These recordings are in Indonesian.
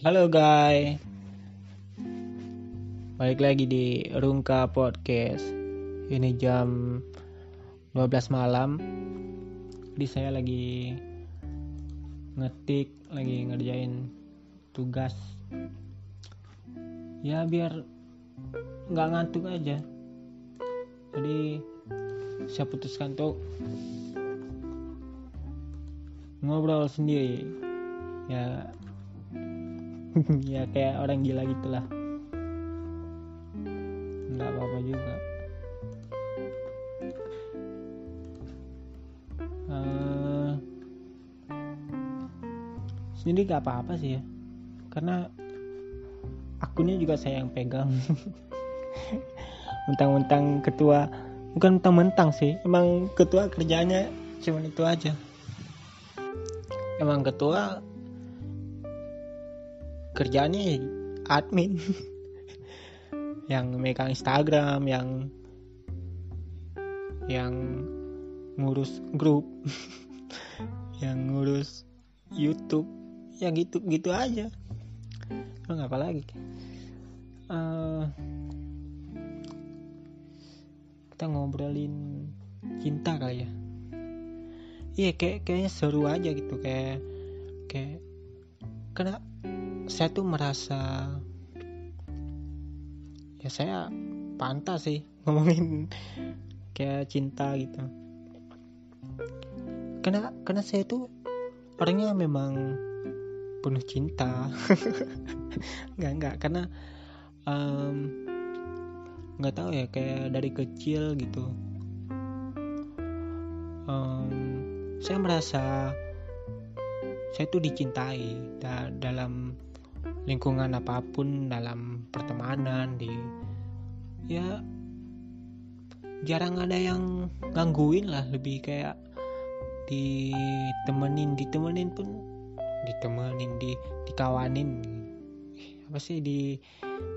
Halo guys Balik lagi di Rungka Podcast. Ini jam 12 malam. Jadi saya lagi Ngetik Lagi ngerjain Tugas. Ya biar nggak ngantuk aja. Jadi Saya putuskan tuh Ngobrol sendiri. Ya ya kayak orang gila gitulah. Nggak apa-apa juga. Uh, sendiri gak apa-apa sih ya. Karena akunnya juga saya yang pegang. Mentang-mentang ketua bukan mentang-mentang sih emang ketua kerjanya cuman itu aja. Emang ketua kerjanya admin. Yang megang Instagram yang yang ngurus grup yang ngurus YouTube ya gitu gitu aja. Emang apa lagi? Uh, kita ngobrolin cinta kali ya. Iya kayak kayaknya seru aja gitu kayak kayak karena saya tuh merasa ya saya pantas sih ngomongin kayak cinta gitu. Karena karena saya tuh orangnya memang penuh cinta. Nggak nggak karena nggak um, tahu ya kayak dari kecil gitu. Um, saya merasa saya tuh dicintai da dalam lingkungan apa pun dalam pertemanan di ya jarang ada yang gangguin lah. Lebih kayak ditemenin ditemenin pun ditemenin di dikawanin. Apa sih di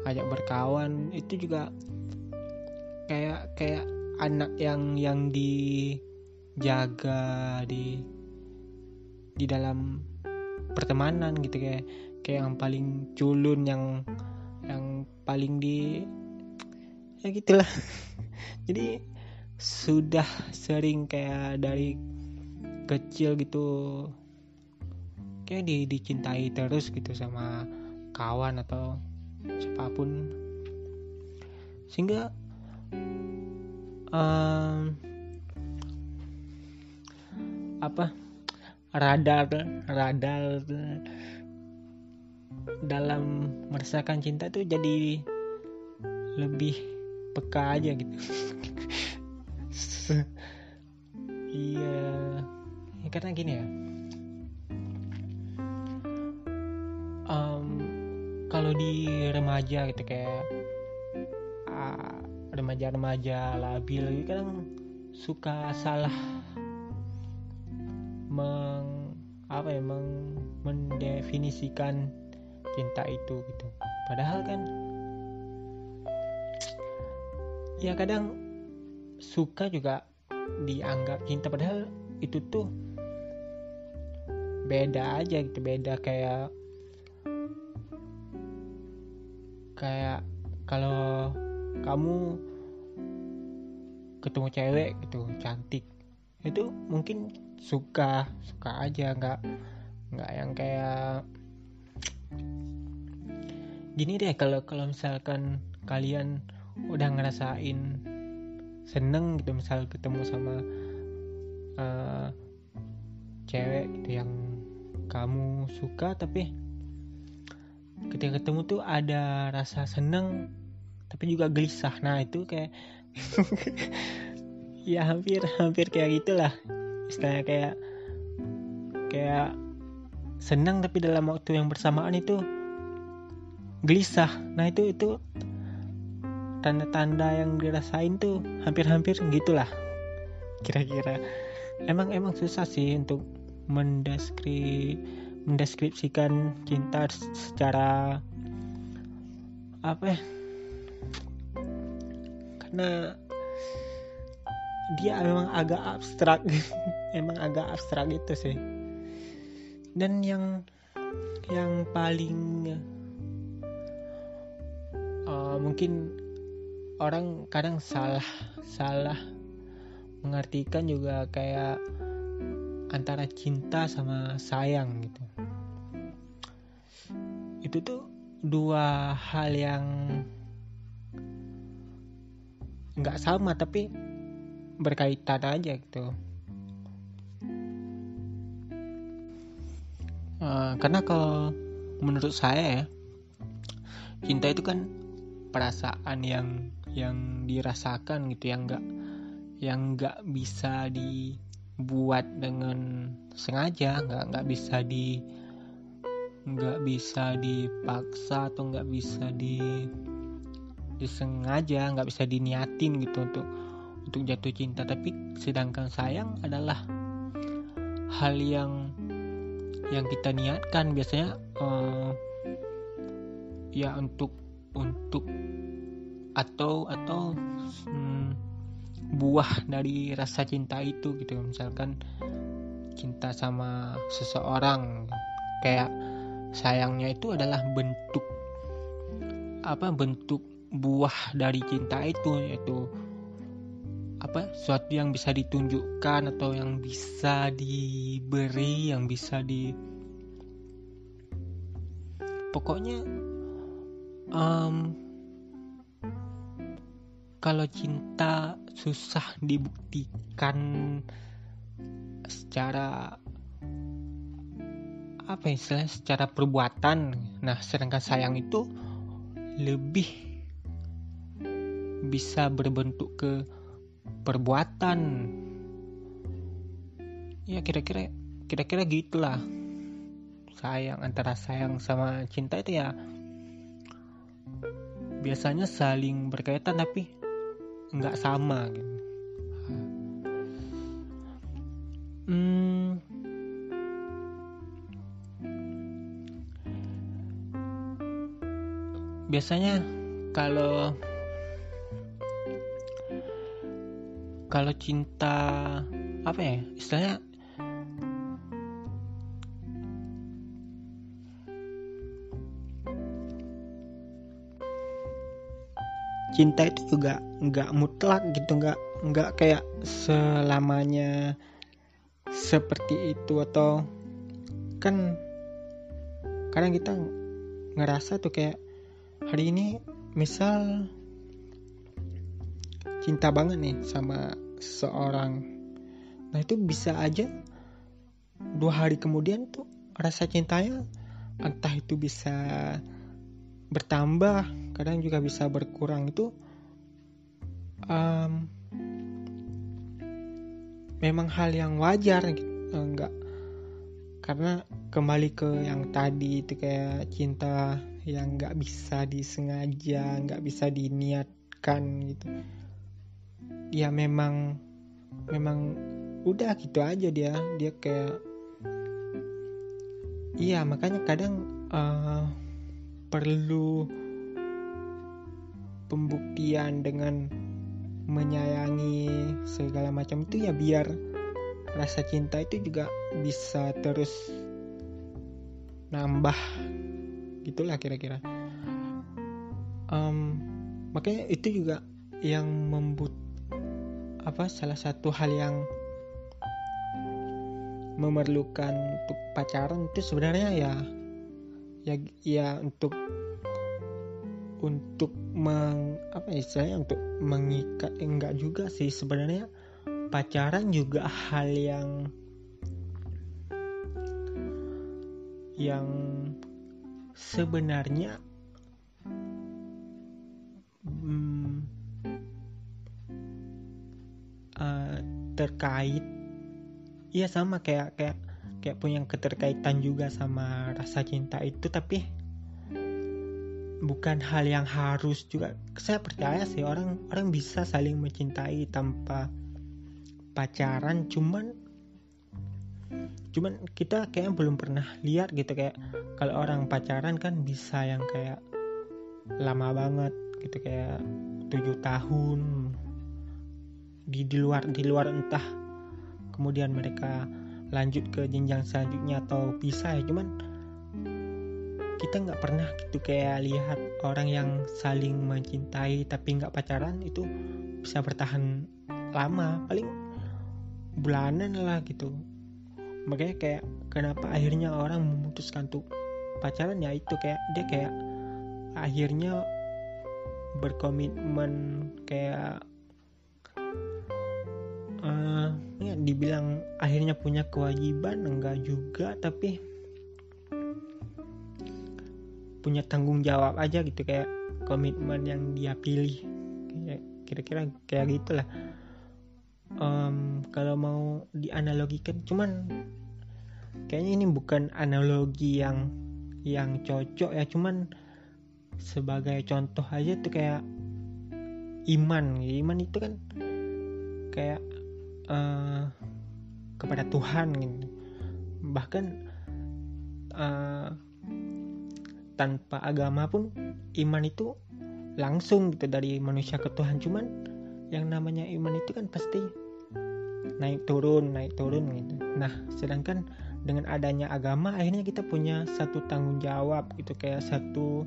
ajak berkawan. Itu juga kayak kayak anak yang yang dijaga di di dalam pertemanan gitu. Kayak kayak yang paling culun yang yang paling di ya gitulah. Jadi sudah sering kayak dari kecil gitu kayak di dicintai terus gitu sama kawan atau siapa pun. Sehingga um, apa radar radar dalam merasakan cinta tuh jadi lebih peka aja gitu. Iya. Ya, karena gini ya. Um, kalau di remaja gitu kayak uh, remaja-remaja labil gitu kan suka salah meng apa ya mendefinisikan cinta itu gitu. Padahal kan ya kadang suka juga dianggap cinta. Padahal itu tuh beda aja gitu. Beda kayak kayak kalau kamu ketemu cewek gitu cantik itu mungkin suka suka aja. Nggak nggak yang kayak gini deh kalau kalau misalkan kalian udah ngerasain seneng gitu misal ketemu sama uh, cewek gitu yang kamu suka tapi ketika ketemu tuh ada rasa seneng tapi juga gelisah. Nah itu kayak ya hampir hampir kayak gitulah. Istilahnya kayak kayak senang tapi dalam waktu yang bersamaan itu gelisah. Nah itu itu tanda-tanda yang dirasain tuh hampir-hampir gitulah. Kira-kira. Emang emang susah sih untuk mendeskri mendeskripsikan cinta secara apa ya? Karena dia memang agak abstrak. Emang agak abstrak gitu sih. Dan yang yang paling uh, mungkin orang kadang salah salah mengartikan juga kayak antara cinta sama sayang gitu. Itu tuh dua hal yang nggak sama tapi berkaitan aja gitu. Uh, karena kalau menurut saya ya cinta itu kan perasaan yang yang dirasakan gitu yang nggak yang nggak bisa dibuat dengan sengaja nggak nggak bisa di nggak bisa dipaksa atau nggak bisa di disengaja nggak bisa diniatin gitu untuk untuk jatuh cinta. Tapi sedangkan sayang adalah hal yang yang kita niatkan. Biasanya uh, ya untuk untuk atau atau hmm, buah dari rasa cinta itu gitu. Misalkan cinta sama seseorang kayak sayangnya itu adalah bentuk apa bentuk buah dari cinta itu yaitu apa sesuatu yang bisa ditunjukkan atau yang bisa diberi yang bisa di pokoknya um, kalau cinta susah dibuktikan secara apa ya istilahnya secara perbuatan. Nah sedangkan sayang itu lebih bisa berbentuk ke perbuatan. Ya kira-kira kira-kira gitulah. Sayang antara sayang sama cinta itu ya biasanya saling berkaitan tapi nggak sama gitu. Hmm, biasanya kalau kalau cinta apa ya istilahnya cinta itu juga nggak mutlak gitu nggak nggak kayak selamanya seperti itu atau kan kadang kita ngerasa tuh kayak hari ini misal cinta banget nih sama seorang. Nah itu bisa aja dua hari kemudian tuh rasa cintanya entah itu bisa bertambah kadang juga bisa berkurang itu um, memang hal yang wajar gitu enggak. Karena kembali ke yang tadi itu kayak cinta yang nggak bisa disengaja nggak bisa diniatkan gitu. Ya memang memang udah gitu aja dia dia kayak iya makanya kadang uh, perlu pembuktian dengan menyayangi segala macam itu ya biar rasa cinta itu juga bisa terus nambah. Gitulah kira-kira. Um, makanya itu juga yang membut apa salah satu hal yang memerlukan untuk pacaran itu sebenarnya ya ya ya untuk untuk meng apa ya, istilahnya untuk mengikat eh, enggak juga sih sebenarnya. Pacaran juga hal yang yang sebenarnya terkait iya sama kayak kayak kayak punya keterkaitan juga sama rasa cinta itu tapi bukan hal yang harus juga. Saya percaya sih orang orang bisa saling mencintai tanpa pacaran. Cuman cuman kita kayaknya belum pernah lihat gitu. Kayak kalau orang pacaran kan bisa yang kayak lama banget gitu. Kayak tujuh tahun di di luar di luar entah. Kemudian mereka lanjut ke jenjang selanjutnya atau pisah ya. Cuman kita nggak pernah gitu kayak lihat orang yang saling mencintai tapi nggak pacaran itu bisa bertahan lama paling bulanan lah gitu. Makanya kayak kenapa akhirnya orang memutuskan tuh pacaran? Ya itu kayak dia kayak akhirnya berkomitmen kayak uh, dibilang akhirnya punya kewajiban enggak juga tapi punya tanggung jawab aja gitu kayak komitmen yang dia pilih. Kira-kira kayak gitulah. Um, kalau mau dianalogikan cuman kayaknya ini bukan analogi yang yang cocok ya cuman sebagai contoh aja tuh kayak iman. Iman itu kan kayak uh, kepada Tuhan gitu. Bahkan uh, tanpa agama pun iman itu langsung gitu dari manusia ke Tuhan. Cuman yang namanya iman itu kan pasti naik turun naik turun gitu. Nah sedangkan dengan adanya agama akhirnya kita punya satu tanggung jawab gitu kayak satu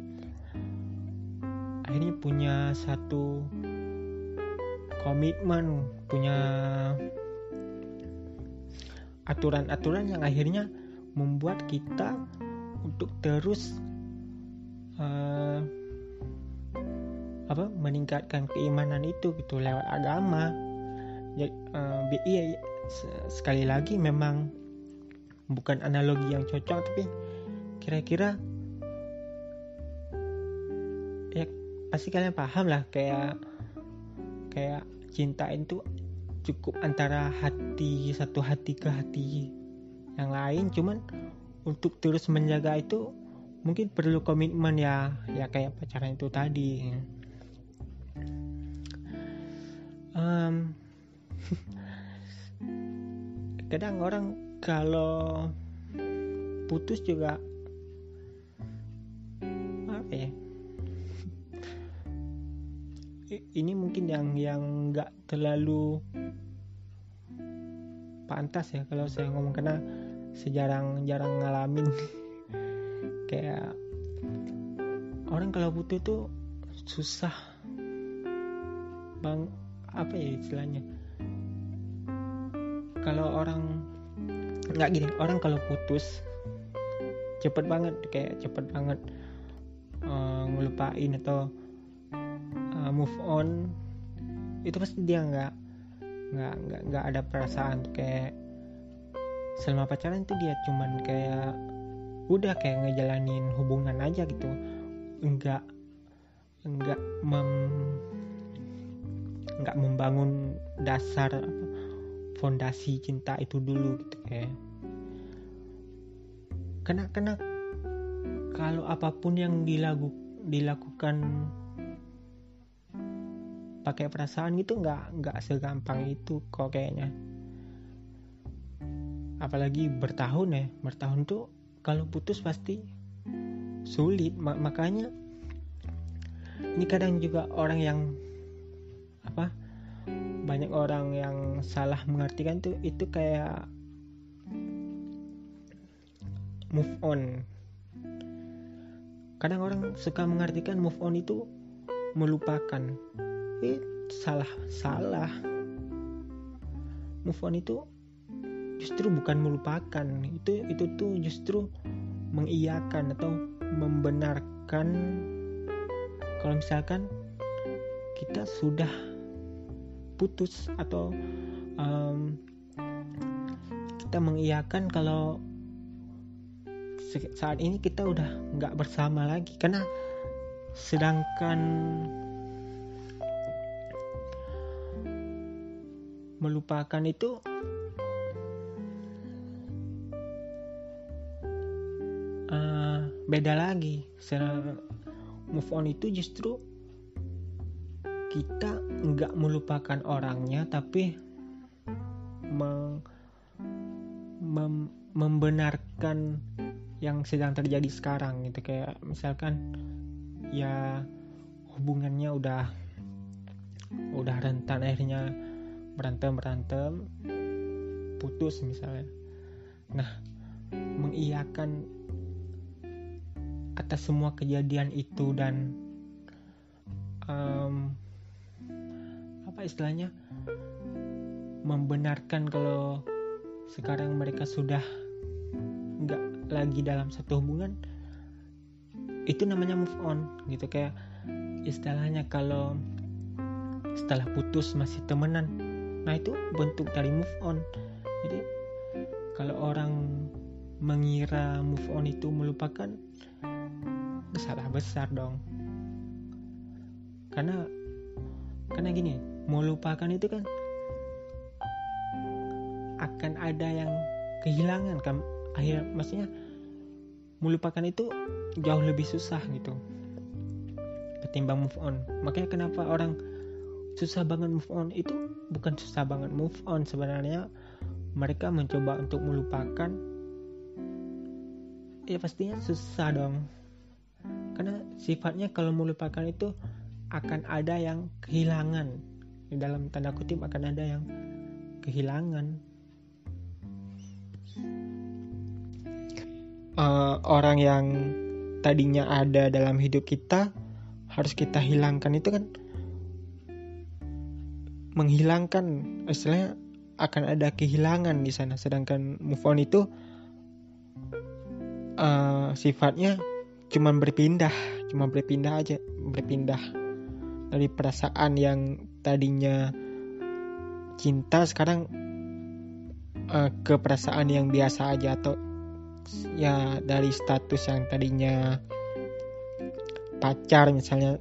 akhirnya punya satu komitmen punya aturan-aturan yang akhirnya membuat kita untuk terus uh, apa meningkatkan keimanan itu gitu lewat agama. Ya, uh, iya sekali lagi memang bukan analogi yang cocok tapi kira-kira ya pasti kalian paham lah kayak kayak cinta itu cukup antara hati satu hati ke hati yang lain. Cuman untuk terus menjaga itu mungkin perlu komitmen ya ya kayak pacaran itu tadi. Um, kadang orang kalau putus juga apa ya? Ini mungkin yang yang nggak terlalu pantas ya kalau saya ngomong karena sejarang jarang ngalamin kayak orang kalau butuh tuh susah bang apa ya istilahnya? Kalau orang nggak gini orang kalau putus cepet banget kayak cepet banget uh, ngelupain atau uh, move on itu pasti dia nggak nggak nggak nggak ada perasaan kayak selama pacaran tuh dia cuman kayak udah kayak ngejalanin hubungan aja gitu. Enggak enggak mem enggak membangun dasar fondasi cinta itu dulu gitu kayak. Karena karena kalau apa pun yang dilagu, dilakukan pakai perasaan gitu nggak nggak segampang itu kok kayaknya. Apalagi bertahun ya bertahun tuh kalau putus pasti sulit. Makanya ini kadang juga orang yang apa banyak orang yang salah mengartikan tuh itu kayak move on. Kadang orang suka mengartikan move on itu melupakan. Eh salah salah move on itu justru bukan melupakan. Itu itu tuh justru mengiyakan atau membenarkan kalau misalkan kita sudah putus atau um, kita mengiyakan kalau saat ini kita udah nggak bersama lagi. Karena sedangkan melupakan itu beda lagi. Move on itu justru kita nggak melupakan orangnya tapi mem, mem, membenarkan yang sedang terjadi sekarang gitu. Kayak misalkan ya hubungannya udah udah rentan akhirnya berantem berantem putus misalnya. Nah mengiyakan atas semua kejadian itu dan um, apa istilahnya membenarkan kalau sekarang mereka sudah nggak lagi dalam satu hubungan itu namanya move on gitu. Kayak istilahnya kalau setelah putus masih temenan nah itu bentuk dari move on. Jadi kalau orang mengira move on itu melupakan salah besar dong. Karena karena gini melupakan itu kan akan ada yang kehilangan kan. Akhir maksudnya melupakan itu jauh lebih susah gitu ketimbang move on. Makanya kenapa orang susah banget move on itu bukan susah banget move on. Sebenarnya mereka mencoba untuk melupakan ya pastinya susah dong sifatnya kalau melupakan itu akan ada yang kehilangan. Dalam tanda kutip akan ada yang kehilangan. Uh, orang yang tadinya ada dalam hidup kita harus kita hilangkan. Itu kan menghilangkan istilahnya akan ada kehilangan di sana. Sedangkan move on itu uh, sifatnya cuma berpindah cuma berpindah aja berpindah dari perasaan yang tadinya cinta sekarang uh, ke perasaan yang biasa aja atau ya dari status yang tadinya pacar misalnya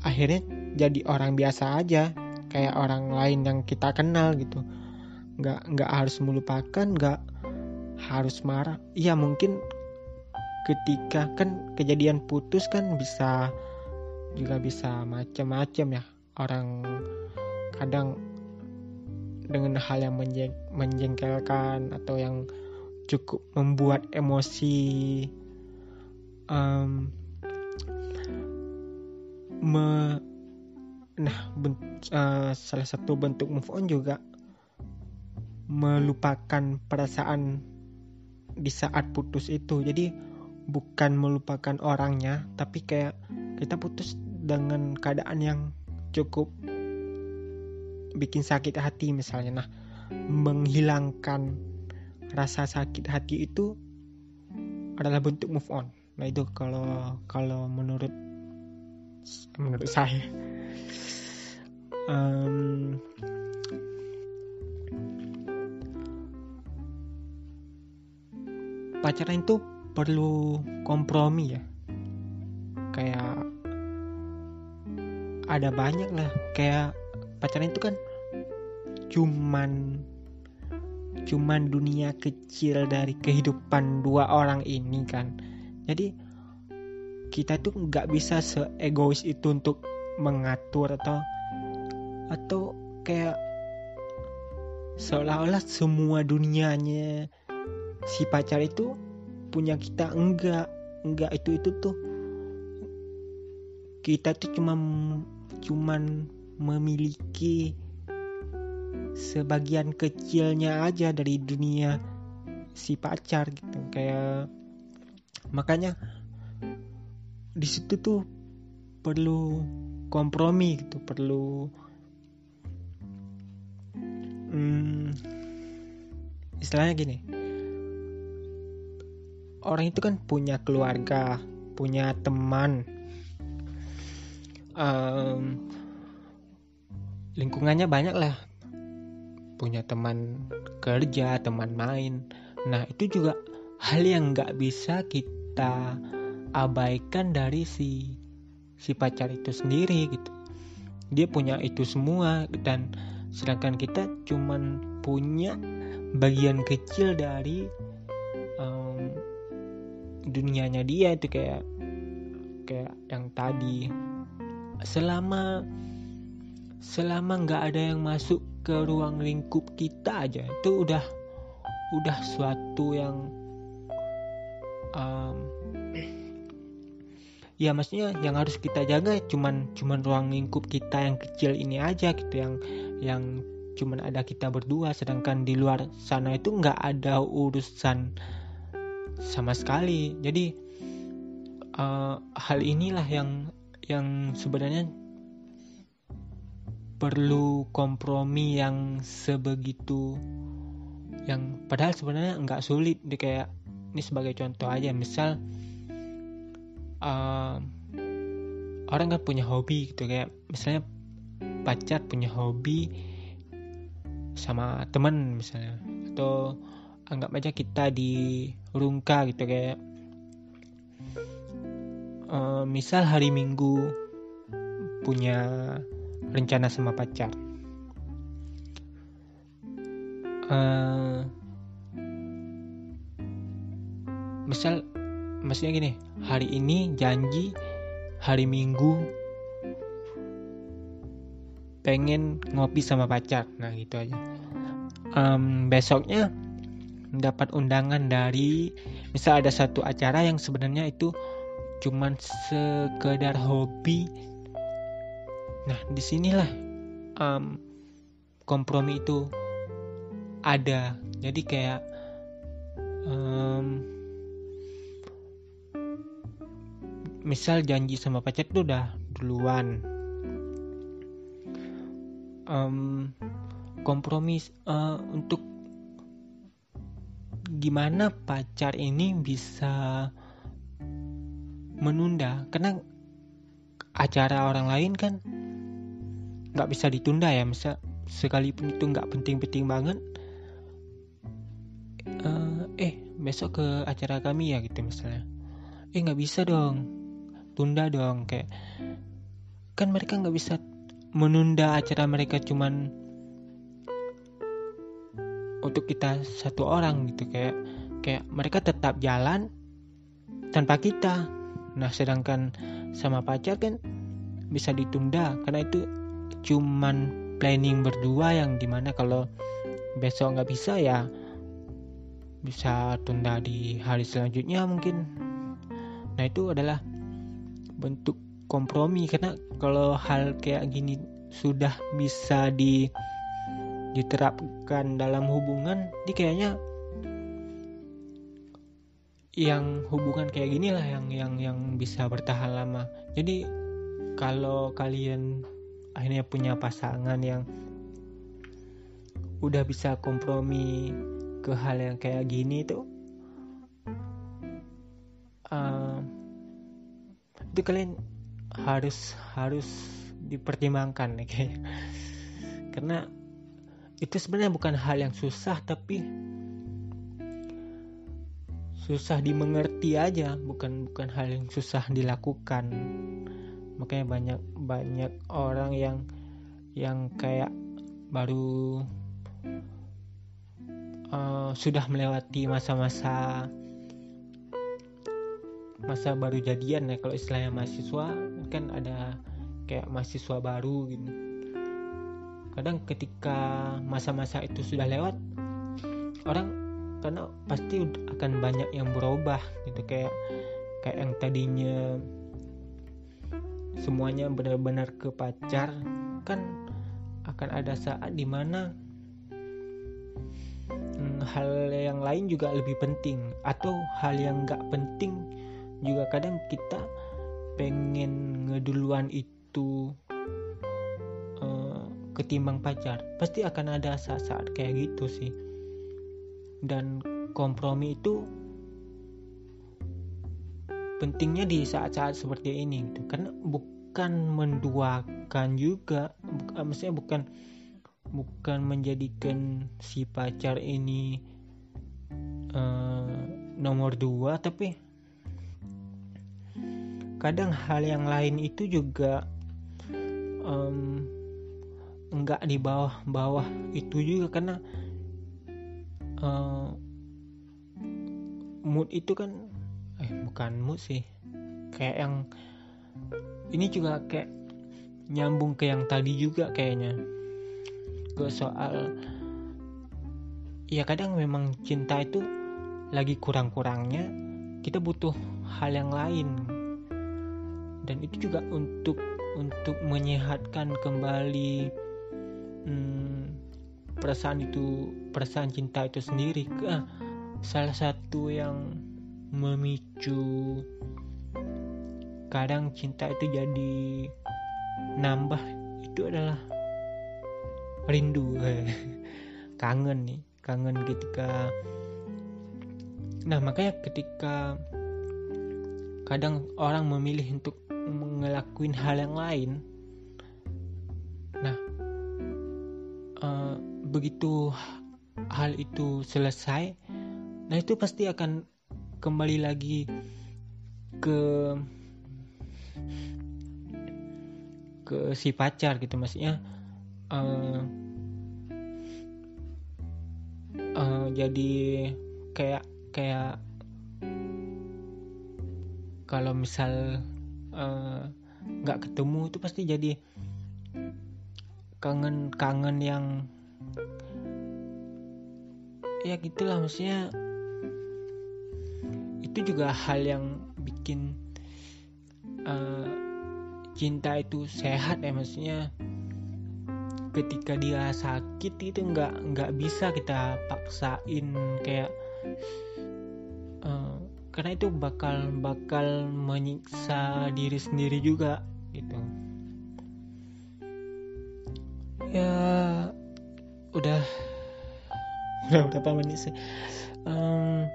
akhirnya jadi orang biasa aja kayak orang lain yang kita kenal gitu. Nggak nggak harus melupakan nggak harus marah. Iya mungkin ketika kan kejadian putus kan bisa juga bisa macam-macam ya. Orang kadang dengan hal yang menjeng menjengkelkan atau yang cukup membuat emosi um, me, nah uh, salah satu bentuk move on juga melupakan perasaan di saat putus itu. Jadi bukan melupakan orangnya tapi kayak kita putus dengan keadaan yang cukup bikin sakit hati misalnya nah menghilangkan rasa sakit hati itu adalah bentuk move on. Nah itu kalau kalau menurut menurut saya um, pacaran itu perlu kompromi ya. Kayak ada banyak lah. Kayak pacaran itu kan cuman cuman dunia kecil dari kehidupan dua orang ini kan. Jadi kita tuh nggak bisa seegois itu untuk mengatur atau atau kayak seolah-olah semua dunianya si pacar itu punya kita enggak. Enggak itu itu tuh kita tuh cuma cuman memiliki sebagian kecilnya aja dari dunia si pacar gitu. Kayak makanya di situ tuh perlu kompromi gitu perlu hmm, istilahnya gini orang itu kan punya keluarga punya teman um, lingkungannya banyak lah punya teman kerja, teman main. Nah, itu juga hal yang nggak bisa kita abaikan dari si si pacar itu sendiri gitu. Dia punya itu semua dan sedangkan kita cuman punya bagian kecil dari dunianya dia itu kayak kayak yang tadi. Selama selama nggak ada yang masuk ke ruang lingkup kita aja itu udah udah suatu yang um, ya maksudnya yang harus kita jaga cuman cuman ruang lingkup kita yang kecil ini aja gitu yang yang cuman ada kita berdua sedangkan di luar sana itu nggak ada urusan sama sekali. Jadi uh, hal inilah yang yang sebenarnya perlu kompromi yang sebegitu yang padahal sebenarnya nggak sulit. Di kayak ini sebagai contoh aja. Misal uh, orang kan punya hobi gitu. Kayak misalnya pacar punya hobi sama temen misalnya. Atau anggap aja kita di rungka gitu kayak uh, misal hari minggu punya rencana sama pacar. Uh, misal maksudnya gini hari ini janji hari minggu pengen ngopi sama pacar. Nah gitu aja. Um, besoknya dapat undangan dari misal ada satu acara yang sebenarnya itu cuman sekedar hobi. Nah di sinilah um, kompromi itu ada. Jadi kayak um, misal janji sama pacar itu udah duluan. Um, kompromi uh, untuk gimana pacar ini bisa menunda? Karena acara orang lain kan nggak bisa ditunda ya misal sekalipun itu nggak penting-penting banget uh, eh besok ke acara kami ya gitu misalnya. Eh nggak bisa dong tunda dong kayak kan mereka nggak bisa menunda acara mereka cuman untuk kita satu orang gitu. Kayak kayak mereka tetap jalan tanpa kita. Nah sedangkan sama pacar kan bisa ditunda karena itu cuman planning berdua yang di mana kalau besok nggak bisa ya bisa tunda di hari selanjutnya mungkin. Nah itu adalah bentuk kompromi karena kalau hal kayak gini sudah bisa di diterapkan dalam hubungan di kayaknya yang hubungan kayak gini lah yang yang yang bisa bertahan lama. Jadi kalau kalian akhirnya punya pasangan yang udah bisa kompromi ke hal yang kayak gini tuh uh, itu kalian harus harus dipertimbangkan nih kayak karena itu sebenarnya bukan hal yang susah tapi susah dimengerti aja. Bukan bukan hal yang susah dilakukan. Makanya banyak banyak orang yang yang kayak baru uh, sudah melewati masa-masa masa baru jadian ya. Kalau istilahnya mahasiswa kan ada kayak mahasiswa baru gitu kadang ketika masa-masa itu sudah lewat orang karena pasti akan banyak yang berubah gitu. Kayak kayak yang tadinya semuanya benar-benar ke pacar kan akan ada saat di mana hmm, hal yang lain juga lebih penting atau hal yang nggak penting juga. Kadang kita pengen ngeduluan itu ketimbang pacar pasti akan ada saat-saat kayak gitu sih. Dan kompromi itu pentingnya di saat-saat seperti ini gitu. Karena bukan menduakan juga bukan, eh, maksudnya bukan bukan menjadikan si pacar ini uh, nomor dua tapi kadang hal yang lain itu juga um, enggak di bawah-bawah itu juga karena uh, mood itu kan eh bukan mood sih. Kayak yang ini juga kayak nyambung ke yang tadi juga kayaknya. Ke soal ya kadang memang cinta itu lagi kurang-kurangnya kita butuh hal yang lain. Dan itu juga untuk untuk menyehatkan kembali hmm, perasaan itu perasaan cinta itu sendiri ah, salah satu yang memicu kadang cinta itu jadi nambah itu adalah rindu. Kangen nih kangen ketika nah makanya ketika kadang orang memilih untuk ngelakuin hal yang lain uh, begitu hal itu selesai nah itu pasti akan kembali lagi ke ke si pacar gitu maksudnya uh, uh, jadi kayak kayak kalau misal nggak uh, ketemu itu pasti jadi kangen-kangen yang ya gitulah maksudnya itu juga hal yang bikin uh, cinta itu sehat ya maksudnya ketika dia sakit itu nggak nggak bisa kita paksain kayak uh, karena itu bakal bakal menyiksa diri sendiri juga gitu ya udah. Udah berapa menit sih? Um,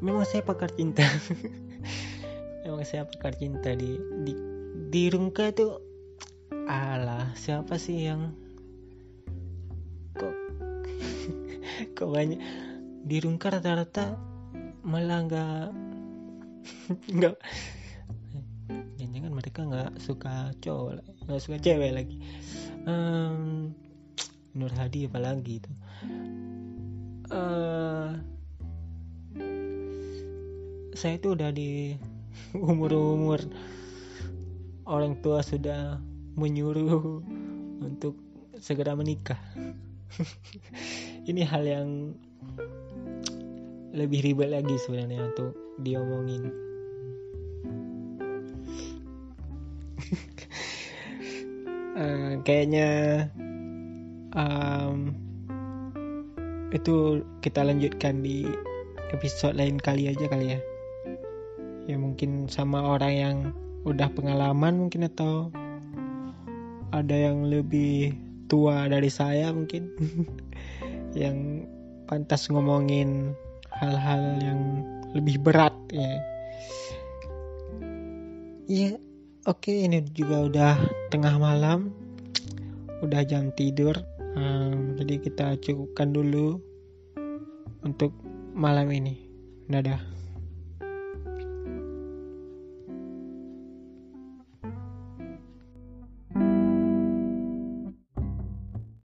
memang saya pakar cinta. Memang saya pakar cinta di di di Rungka itu alah siapa sih yang kok kok banyak? Di Rungka rata-rata malah nggak nggak jangan-jangan mereka nggak suka cowok nggak suka cewek lagi um, Nur Hadi apalagi itu uh, saya itu udah di umur-umur orang tua sudah menyuruh untuk segera menikah. Ini hal yang lebih ribet lagi sebenarnya untuk diomongin. Uh, kayaknya um, itu kita lanjutkan di episode lain kali aja kali ya. Ya mungkin sama orang yang udah pengalaman mungkin atau ada yang lebih tua dari saya mungkin yang pantas ngomongin hal-hal yang lebih berat ya. Ya oke ini juga udah tengah malam. Udah jam tidur. Um, jadi kita cukupkan dulu untuk malam ini. Dadah